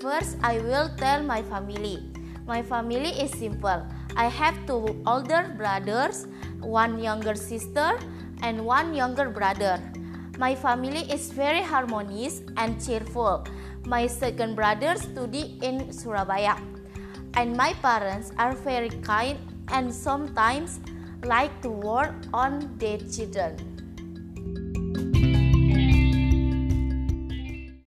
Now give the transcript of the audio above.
First, I will tell my family. My family is simple. I have two older brothers, one younger sister, and one younger brother. My family is very harmonious and cheerful. My second brother study in Surabaya. And my parents are very kind and sometimes like to work on their children.